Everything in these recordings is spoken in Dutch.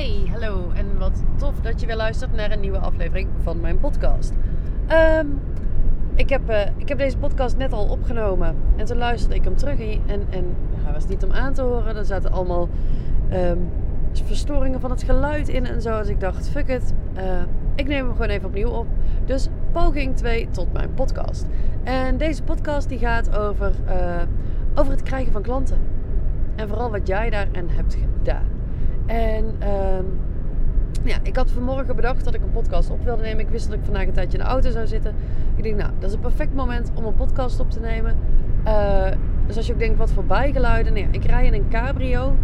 Hey, hallo en wat tof dat je weer luistert naar een nieuwe aflevering van mijn podcast. Ehm, ik, heb, eh, ik heb deze podcast net al opgenomen en toen luisterde ik hem terug en, en hij was niet om aan te horen. Er zaten allemaal ehm, verstoringen van het geluid in en zo. Dus ik dacht, fuck it, uh, ik neem hem gewoon even opnieuw op. Dus poging 2 tot mijn podcast. En deze podcast die gaat over, uh, over het krijgen van klanten. En vooral wat jij daarin hebt gedaan. En um, ja, ik had vanmorgen bedacht dat ik een podcast op wilde nemen. Ik wist dat ik vandaag een tijdje in de auto zou zitten. Ik denk, nou, dat is een perfect moment om een podcast op te nemen. Uh, dus als je ook denkt, wat voor bijgeluiden. Nee, ik rij in een cabrio.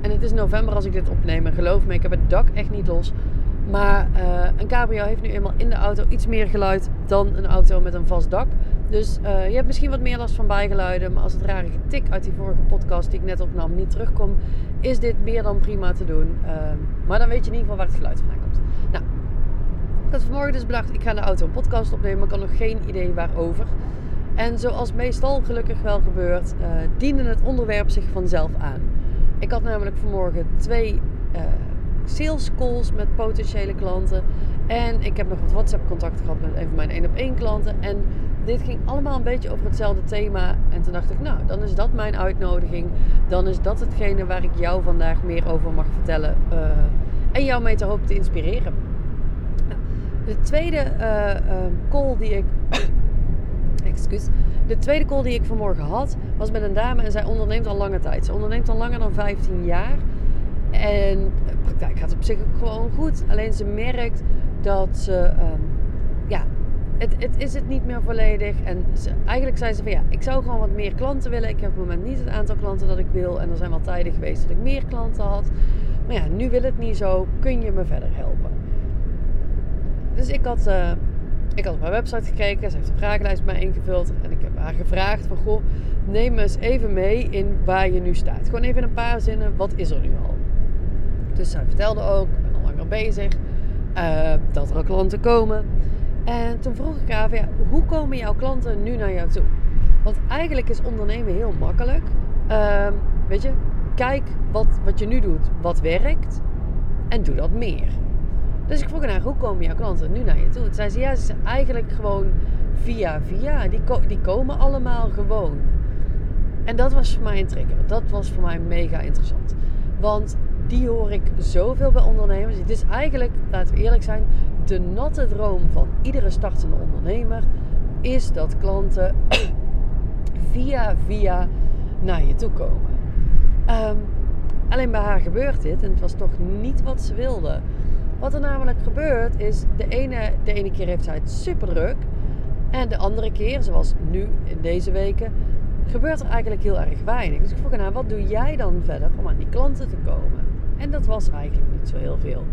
En het is november als ik dit opneem. Geloof me, ik heb het dak echt niet los. Maar uh, een cabrio heeft nu eenmaal in de auto iets meer geluid dan een auto met een vast dak. Dus uh, je hebt misschien wat meer last van bijgeluiden. Maar als het rare getik uit die vorige podcast die ik net opnam niet terugkomt, is dit meer dan prima te doen. Uh, maar dan weet je in ieder geval waar het geluid vandaan komt. Nou, ik had vanmorgen dus bedacht, ik ga de auto een podcast opnemen. Maar ik had nog geen idee waarover. En zoals meestal gelukkig wel gebeurt, uh, diende het onderwerp zich vanzelf aan. Ik had namelijk vanmorgen twee sales calls met potentiële klanten. En ik heb nog wat WhatsApp contacten gehad met een van mijn 1 op 1 klanten. En dit ging allemaal een beetje over hetzelfde thema. En toen dacht ik, nou, dan is dat mijn uitnodiging. Dan is dat hetgene waar ik jou vandaag meer over mag vertellen. Uh, en jou mee te hopen te inspireren. De tweede uh, uh, call die ik. Excuus. De tweede call die ik vanmorgen had, was met een dame en zij onderneemt al lange tijd. Ze onderneemt al langer dan 15 jaar. En de praktijk gaat op zich ook gewoon goed. Alleen ze merkt dat ze, um, ja, het, het is het niet meer volledig. En eigenlijk zei ze van ja, ik zou gewoon wat meer klanten willen. Ik heb op het moment niet het aantal klanten dat ik wil. En er zijn wel tijden geweest dat ik meer klanten had. Maar ja, nu wil het niet zo. Kun je me verder helpen? Dus ik had, uh, ik had op haar website gekeken. Ze heeft een vragenlijst bij mij ingevuld. En ik heb haar gevraagd van goh, neem eens even mee in waar je nu staat. Gewoon even in een paar zinnen. Wat is er nu al? Dus zij vertelde ook, ik ben al langer bezig, uh, dat er al klanten komen. En toen vroeg ik haar, ja, hoe komen jouw klanten nu naar jou toe? Want eigenlijk is ondernemen heel makkelijk. Uh, weet je, kijk wat, wat je nu doet, wat werkt. En doe dat meer. Dus ik vroeg haar, hoe komen jouw klanten nu naar je toe? Toen zei ze, ja, ze zijn eigenlijk gewoon via via. Die, die komen allemaal gewoon. En dat was voor mij een trigger. Dat was voor mij mega interessant. Want die hoor ik zoveel bij ondernemers. Het is eigenlijk, laten we eerlijk zijn, de natte droom van iedere startende ondernemer is dat klanten via via naar je toe komen. Um, alleen bij haar gebeurt dit en het was toch niet wat ze wilde. Wat er namelijk gebeurt is, de ene, de ene keer heeft zij het super druk. En de andere keer, zoals nu in deze weken, gebeurt er eigenlijk heel erg weinig. Dus ik vroeg haar, wat doe jij dan verder om aan die klanten te komen? En dat was eigenlijk niet zo heel veel.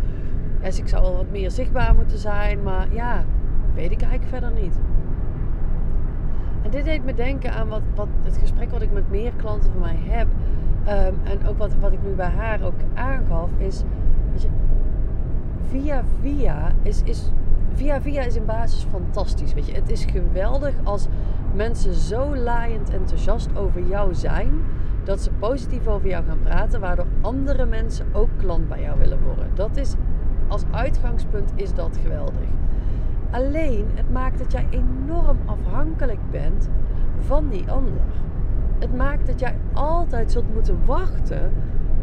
Dus ik zou wel wat meer zichtbaar moeten zijn, maar ja, weet ik eigenlijk verder niet. En dit deed me denken aan wat, wat het gesprek wat ik met meer klanten van mij heb. Um, en ook wat, wat ik nu bij haar ook aangaf, is, weet je, via via is, is, via via is in basis fantastisch. Weet je, het is geweldig als mensen zo laaiend enthousiast over jou zijn dat ze positief over jou gaan praten, waardoor andere mensen ook klant bij jou willen worden. Dat is als uitgangspunt is dat geweldig. Alleen het maakt dat jij enorm afhankelijk bent van die ander. Het maakt dat jij altijd zult moeten wachten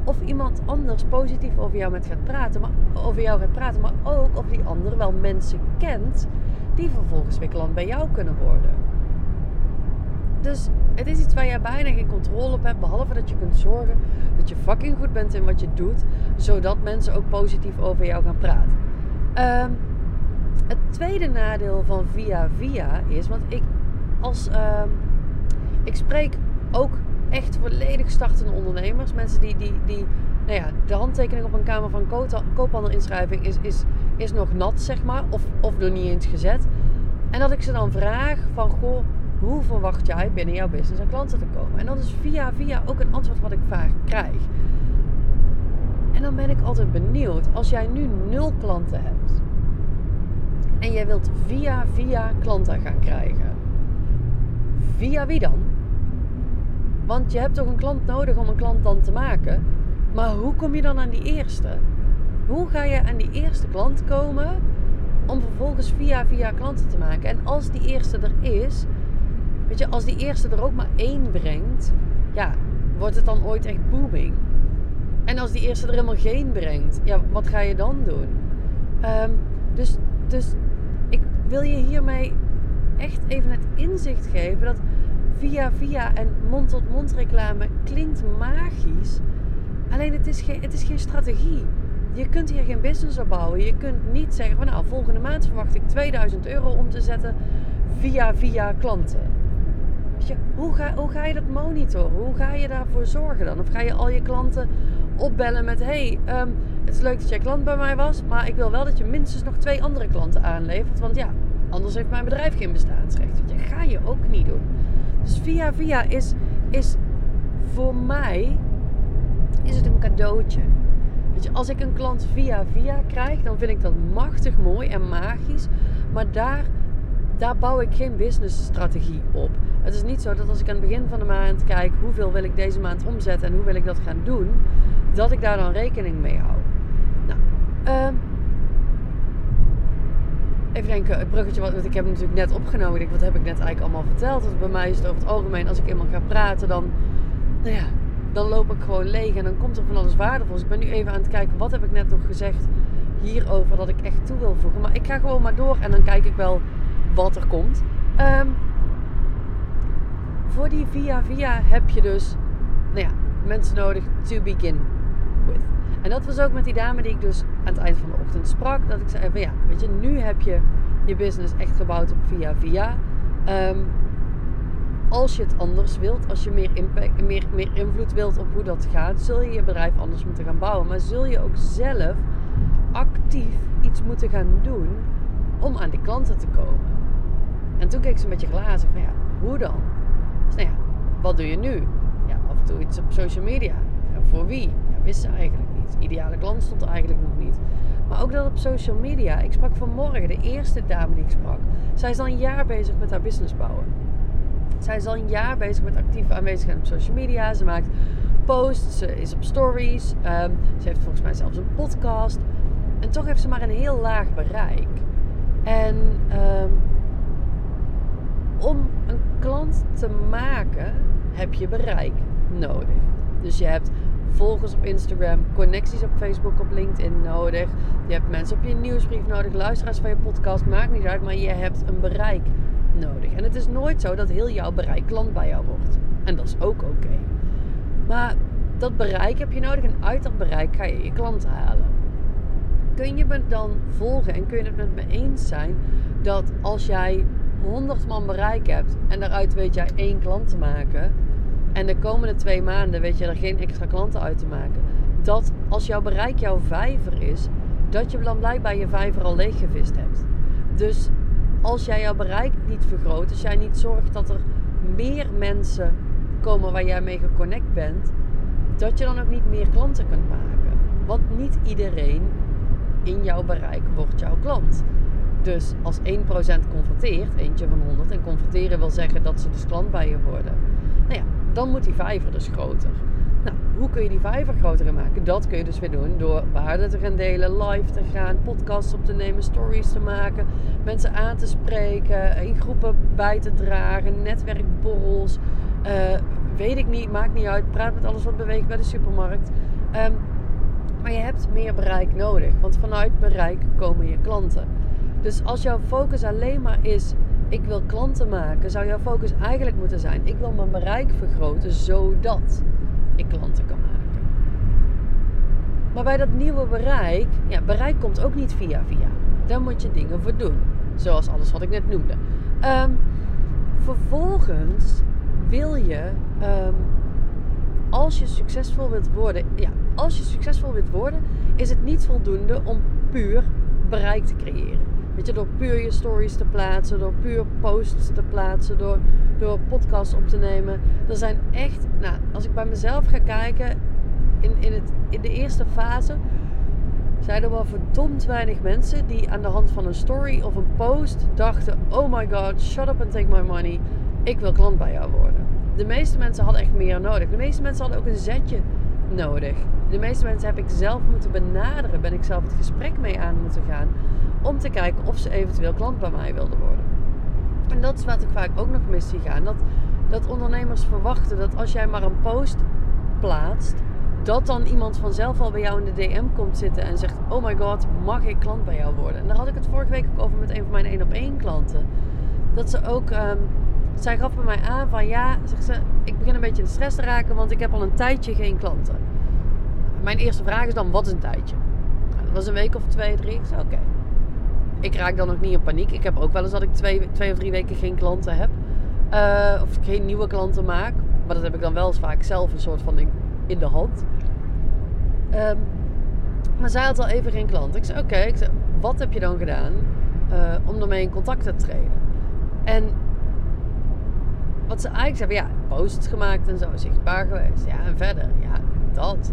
of iemand anders positief over jou met gaat praten, maar over jou gaat praten, maar ook of die ander wel mensen kent die vervolgens weer bij jou kunnen worden. Dus het is iets waar je bijna geen controle op hebt, behalve dat je kunt zorgen dat je fucking goed bent in wat je doet, zodat mensen ook positief over jou gaan praten. Um, het tweede nadeel van via via is, want ik als um, ik spreek ook echt volledig startende ondernemers, mensen die, die, die nou ja, de handtekening op een kamer van koophandelinschrijving is, is, is nog nat, zeg maar, of, of nog niet eens gezet. En dat ik ze dan vraag van, goh, hoe verwacht jij binnen jouw business aan klanten te komen? En dat is via via ook een antwoord wat ik vaak krijg. En dan ben ik altijd benieuwd, als jij nu nul klanten hebt en jij wilt via via klanten gaan krijgen, via wie dan? Want je hebt toch een klant nodig om een klant dan te maken. Maar hoe kom je dan aan die eerste? hoe ga je aan die eerste klant komen om vervolgens via via klanten te maken? En als die eerste er is, weet als die eerste er ook maar één brengt, ja, wordt het dan ooit echt booming? En als die eerste er helemaal geen brengt, ja, wat ga je dan doen? Ehm, dus, dus ik wil je hiermee echt even het inzicht geven dat via via en mond-tot-mond reclame klinkt magisch. Alleen het is, geen, het is geen strategie. Je kunt hier geen business op bouwen. Je kunt niet zeggen van nou, volgende maand verwacht ik 2000 euro om te zetten via via klanten. Hoe, ga, hoe ga je dat monitoren? Hoe ga je daarvoor zorgen dan? Of ga je al je klanten opbellen met: hey, um, het is leuk dat jij klant bij mij was, maar ik wil wel dat je minstens nog twee andere klanten aanlevert. Want ja, anders heeft mijn bedrijf geen bestaansrecht. Dat ga je ook niet doen. Dus via via is, is voor mij is het een cadeautje. Weet je, als ik een klant via via krijg, dan vind ik dat machtig mooi en magisch. Maar daar, daar bouw ik geen businessstrategie op. Het is niet zo dat als ik aan het begin van de maand kijk hoeveel wil ik deze maand omzetten en hoe wil ik dat gaan doen, dat ik daar dan rekening mee hou. Nou, uh, even denken, het bruggetje wat ik heb natuurlijk net opgenomen. Ik, wat heb ik net eigenlijk allemaal verteld? Want bij mij is het over het algemeen, als ik eenmaal ga praten, dan, nou ja, dan loop ik gewoon leeg en dan komt er van alles waardevols. Ik ben nu even aan het kijken, wat heb ik net nog gezegd hierover dat ik echt toe wil voegen. Maar ik ga gewoon maar door en dan kijk ik wel wat er komt. Um, voor die via via heb je dus, nou ja, mensen nodig to begin with. En dat was ook met die dame die ik dus aan het eind van de ochtend sprak. Dat ik zei van ja, weet je, nu heb je je business echt gebouwd op via via. Um, als je het anders wilt, als je meer, impact, meer, meer invloed wilt op hoe dat gaat, zul je je bedrijf anders moeten gaan bouwen. Maar zul je ook zelf actief iets moeten gaan doen om aan die klanten te komen. En toen keek ze een beetje glazen van ja, hoe dan? Dus nou ja, wat doe je nu? Ja, af en toe iets op social media. Ja, voor wie? Ja, wist ze eigenlijk niet. Ideale klant stond er eigenlijk nog niet. Maar ook dat op social media. Ik sprak vanmorgen, de eerste dame die ik sprak. Zij is al een jaar bezig met haar business bouwen. Zij is al een jaar bezig met actief aanwezigheid op social media. Ze maakt posts, ze is op stories. Um, ze heeft volgens mij zelfs een podcast. En toch heeft ze maar een heel laag bereik. En een klant te maken heb je bereik nodig. Dus je hebt volgers op Instagram, connecties op Facebook, op LinkedIn nodig. Je hebt mensen op je nieuwsbrief nodig, luisteraars van je podcast, maakt niet uit, maar je hebt een bereik nodig. En het is nooit zo dat heel jouw bereik klant bij jou wordt. En dat is ook oké. Maar dat bereik heb je nodig en uit dat bereik ga je je klanten halen. Kun je me dan volgen en kun je het met me eens zijn dat als jij 100 man bereik hebt en daaruit weet jij één klant te maken en de komende twee maanden weet je er geen extra klanten uit te maken, dat als jouw bereik jouw vijver is, dat je dan blijkbaar je vijver al leeggevist hebt. Dus als jij jouw bereik niet vergroot, als jij niet zorgt dat er meer mensen komen waar jij mee geconnect bent, dat je dan ook niet meer klanten kunt maken. Want niet iedereen in jouw bereik wordt jouw klant. Dus als 1% converteert, eentje van 100, en converteren wil zeggen dat ze dus klant bij je worden, nou ja, dan moet die vijver dus groter. Nou, hoe kun je die vijver groter maken? Dat kun je dus weer doen door waarde te gaan delen, live te gaan, podcasts op te nemen, stories te maken, mensen aan te spreken, in groepen bij te dragen, netwerkborrels. Uh, weet ik niet, maakt niet uit. Praat met alles wat beweegt bij de supermarkt. Um, maar je hebt meer bereik nodig, want vanuit bereik komen je klanten. Dus als jouw focus alleen maar is, ik wil klanten maken, zou jouw focus eigenlijk moeten zijn, ik wil mijn bereik vergroten zodat ik klanten kan maken. Maar bij dat nieuwe bereik, ja, bereik komt ook niet via via. Daar moet je dingen voor doen. Zoals alles wat ik net noemde. Um, vervolgens wil je, um, als je succesvol wilt worden, ja, als je succesvol wilt worden, is het niet voldoende om puur bereik te creëren. Weet je, door puur je stories te plaatsen, door puur posts te plaatsen, door, door podcasts op te nemen. Er zijn echt, nou, als ik bij mezelf ga kijken, in, in, het, in de eerste fase zijn er wel verdomd weinig mensen die aan de hand van een story of een post dachten: Oh my god, shut up and take my money. Ik wil klant bij jou worden. De meeste mensen hadden echt meer nodig. De meeste mensen hadden ook een zetje nodig. De meeste mensen heb ik zelf moeten benaderen. Ben ik zelf het gesprek mee aan moeten gaan. Om te kijken of ze eventueel klant bij mij wilden worden. En dat is wat ik vaak ook nog mis zie gaan. Dat, dat ondernemers verwachten dat als jij maar een post plaatst, dat dan iemand vanzelf al bij jou in de DM komt zitten en zegt: Oh my god, mag ik klant bij jou worden? En daar had ik het vorige week ook over met een van mijn één op één klanten. Dat ze ook, um, zij gaf bij mij aan van ja, zegt ze, ik begin een beetje in stress te raken, want ik heb al een tijdje geen klanten. Mijn eerste vraag is dan: wat is een tijdje? Nou, dat was een week of twee, drie. Ik zei: Oké. Ik raak dan nog niet in paniek. Ik heb ook wel eens dat ik twee, twee of drie weken geen klanten heb. Uh, of geen nieuwe klanten maak. Maar dat heb ik dan wel eens vaak zelf een soort van in de hand. Um, maar zij had al even geen klant. Ik zei, oké, wat heb je dan gedaan uh, om ermee in contact te treden? En ze eigenlijk zei, ja, posts gemaakt en zo, zichtbaar geweest. Ja, en verder, ja, dat.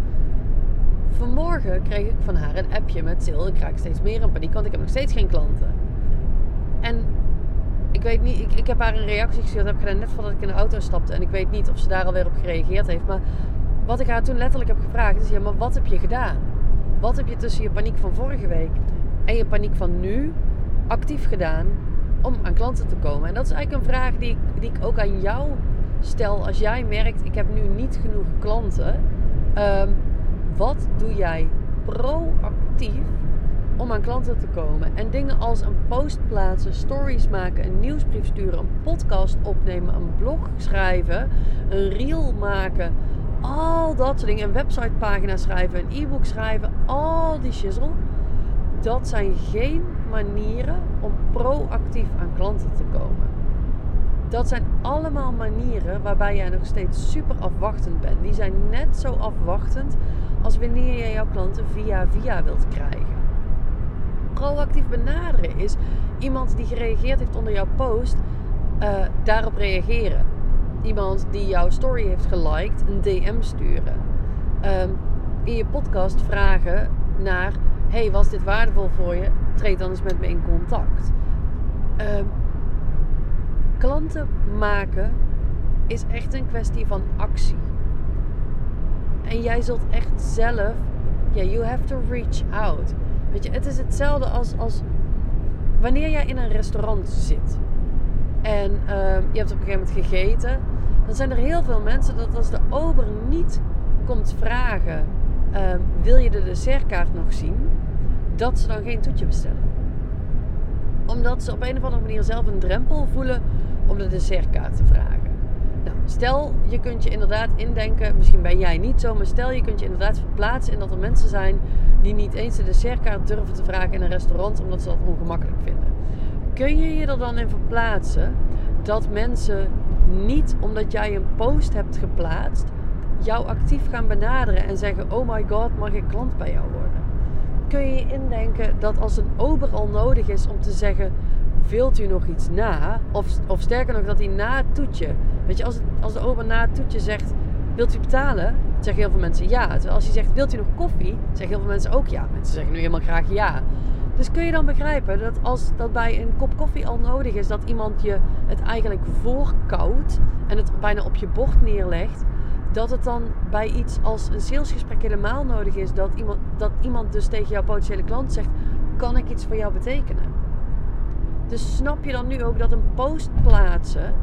Vanmorgen kreeg ik van haar een appje met Sil, ik raak steeds meer in paniek, want ik heb nog steeds geen klanten. En ik weet niet, ik, ik heb haar een reactie gestuurd, heb ik gedaan net voordat ik in de auto stapte. En ik weet niet of ze daar alweer op gereageerd heeft. Maar wat ik haar toen letterlijk heb gevraagd is: ja, maar wat heb je gedaan? Wat heb je tussen je paniek van vorige week en je paniek van nu actief gedaan om aan klanten te komen? En dat is eigenlijk een vraag die ik, die ik ook aan jou stel als jij merkt: ik heb nu niet genoeg klanten. Um, wat doe jij proactief om aan klanten te komen? En dingen als een post plaatsen, stories maken, een nieuwsbrief sturen, een podcast opnemen, een blog schrijven, een reel maken al dat soort dingen. Een websitepagina schrijven, een e-book schrijven, al die shizzle. Dat zijn geen manieren om proactief aan klanten te komen. Dat zijn allemaal manieren waarbij jij nog steeds super afwachtend bent. Die zijn net zo afwachtend als wanneer je jouw klanten via via wilt krijgen. Proactief benaderen is iemand die gereageerd heeft onder jouw post, uh, daarop reageren iemand die jouw story heeft geliked een DM sturen. Ehm, in je podcast vragen naar: hey, was dit waardevol voor je? Treed dan eens met me in contact. Um, klanten maken is echt een kwestie van actie. En jij zult echt zelf, ja, you have to reach out. Weet je, het is hetzelfde als, als wanneer jij in een restaurant zit en ehm, je hebt op een gegeven moment gegeten, dan zijn er heel veel mensen dat als de ober niet komt vragen: uh, wil je de dessertkaart nog zien? Dat ze dan geen toetje bestellen. Omdat ze op een of andere manier zelf een drempel voelen om de dessertkaart te vragen. Nou, stel je kunt je inderdaad indenken, misschien ben jij niet zo, maar stel je kunt je inderdaad verplaatsen in dat er mensen zijn die niet eens de dessertkaart durven te vragen in een restaurant omdat ze dat ongemakkelijk vinden. Kun je je er dan in verplaatsen dat mensen niet omdat jij een post hebt geplaatst, jou actief gaan benaderen en zeggen: Oh my god, mag ik klant bij jou worden? Kun je je indenken dat als een ober al nodig is om te zeggen: Wilt u nog iets na? Of, of sterker nog, dat hij na het toetje, weet je, als, als de ober na het toetje zegt: Wilt u betalen? Zeggen heel veel mensen ja. Terwijl als hij zegt: Wilt u nog koffie? Zeggen heel veel mensen ook ja. Mensen zeggen nu helemaal graag ja. Dus kun je dan begrijpen dat als dat bij een kop koffie al nodig is, dat iemand je het eigenlijk voorkoudt en het bijna op je bord neerlegt, dat het dan bij iets als een salesgesprek helemaal nodig is dat iemand, dat iemand dus tegen jouw potentiële klant zegt: Kan ik iets voor jou betekenen? Dus snap je dan nu ook dat een post plaatsen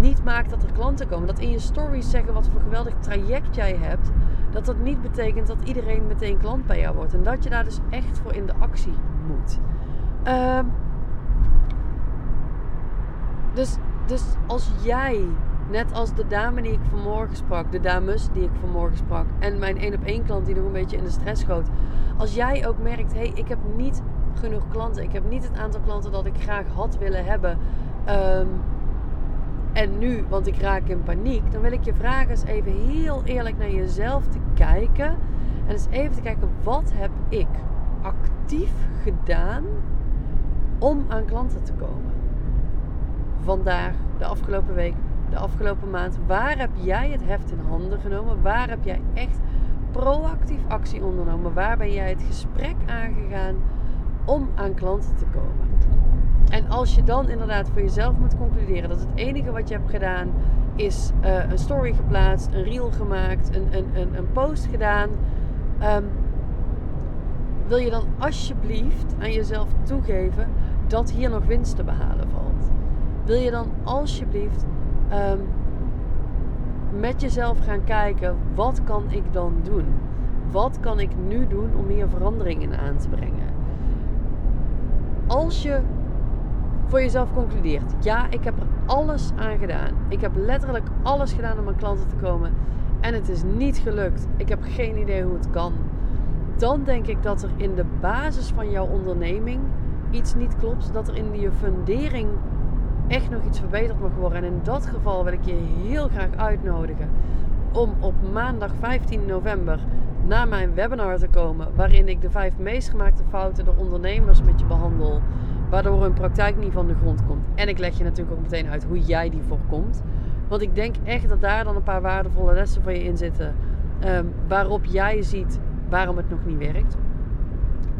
niet maakt dat er klanten komen? Dat in je stories zeggen wat voor geweldig traject jij hebt, dat dat niet betekent dat iedereen meteen klant bij jou wordt. En dat je daar dus echt voor in de actie moet. Uh, dus, dus als jij, net als de dame die ik vanmorgen sprak, de dames die ik vanmorgen sprak, en mijn één op één klant die nog een beetje in de stress schoot. Als jij ook merkt, hé, hey, ik heb niet genoeg klanten. Ik heb niet het aantal klanten dat ik graag had willen hebben. Um, en nu, want ik raak in paniek, dan wil ik je vragen eens even heel eerlijk naar jezelf te kijken. En eens even te kijken, wat heb ik actief gedaan om aan klanten te komen? Vandaag, de afgelopen week, de afgelopen maand. Waar heb jij het heft in handen genomen? Waar heb jij echt proactief actie ondernomen? Waar ben jij het gesprek aangegaan om aan klanten te komen? En als je dan inderdaad voor jezelf moet concluderen dat het enige wat je hebt gedaan is uh, een story geplaatst, een reel gemaakt, een, een, een, een post gedaan, Ehm, wil je dan alsjeblieft aan jezelf toegeven dat hier nog winst te behalen valt? Wil je dan alsjeblieft ehm, met jezelf gaan kijken, wat kan ik dan doen? Wat kan ik nu doen om hier verandering in aan te brengen? Als je voor jezelf concludeert, ja, ik heb er alles aan gedaan. Ik heb letterlijk alles gedaan om aan klanten te komen en het is niet gelukt. Ik heb geen idee hoe het kan. Dan denk ik dat er in de basis van jouw onderneming iets niet klopt. Dat er in je fundering echt nog iets verbeterd mag worden. En in dat geval wil ik je heel graag uitnodigen om op maandag 15 november naar mijn webinar te komen. Waarin ik de vijf meest gemaakte fouten door ondernemers met je behandel. Waardoor hun praktijk niet van de grond komt. En ik leg je natuurlijk ook meteen uit hoe jij die voorkomt. Want ik denk echt dat daar dan een paar waardevolle lessen voor je in zitten. Ehm, waarop jij ziet waarom het nog niet werkt.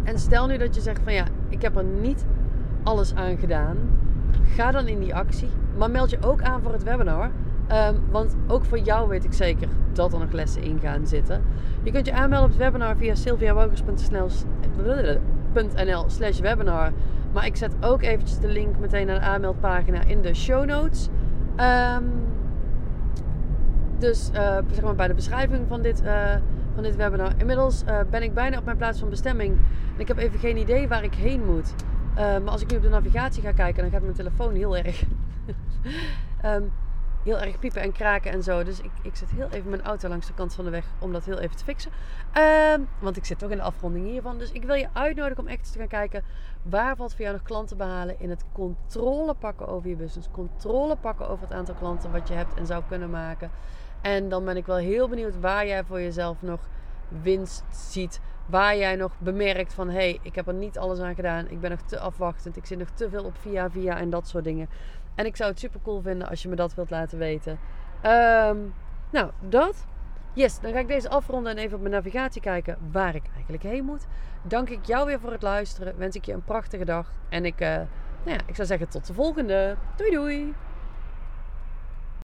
En stel nu dat je zegt van ja, ik heb er niet alles aan gedaan. Ga dan in die actie. Maar meld je ook aan voor het webinar. Ehm, want ook voor jou weet ik zeker dat er nog lessen in gaan zitten. Je kunt je aanmelden op het webinar via sylviawokers.nl slash webinar. Maar ik zet ook eventjes de link meteen naar de aanmeldpagina in de show notes. Um, dus uh, zeg maar bij de beschrijving van dit, uh, van dit webinar. Inmiddels ben ik bijna op mijn plaats van bestemming. En ik heb even geen idee waar ik heen moet. Maar als ik nu op de navigatie ga kijken, dan gaat mijn telefoon heel erg. um, heel erg piepen en kraken en zo. Dus ik, ik zet heel even mijn auto langs de kant van de weg om dat heel even te fixen. Um, want ik zit toch in de afronding hiervan. Dus ik wil je uitnodigen om echt te gaan kijken waar valt voor jou nog klanten behalen in het controle pakken over je business. Controle pakken over het aantal klanten wat je hebt en zou kunnen maken. En dan ben ik wel heel benieuwd waar jij voor jezelf nog winst ziet. Waar jij nog bemerkt van hé, hey, ik heb er niet alles aan gedaan. Ik ben nog te afwachtend. Ik zit nog te veel op via via en dat soort dingen. En ik zou het super cool vinden als je me dat wilt laten weten. Um, nou, dat. Yes, dan ga ik deze afronden en even op mijn navigatie kijken waar ik eigenlijk heen moet. Dank ik jou weer voor het luisteren. Wens ik je een prachtige dag. En ik, uh, nou ja, ik zou zeggen tot de volgende. Doei doei.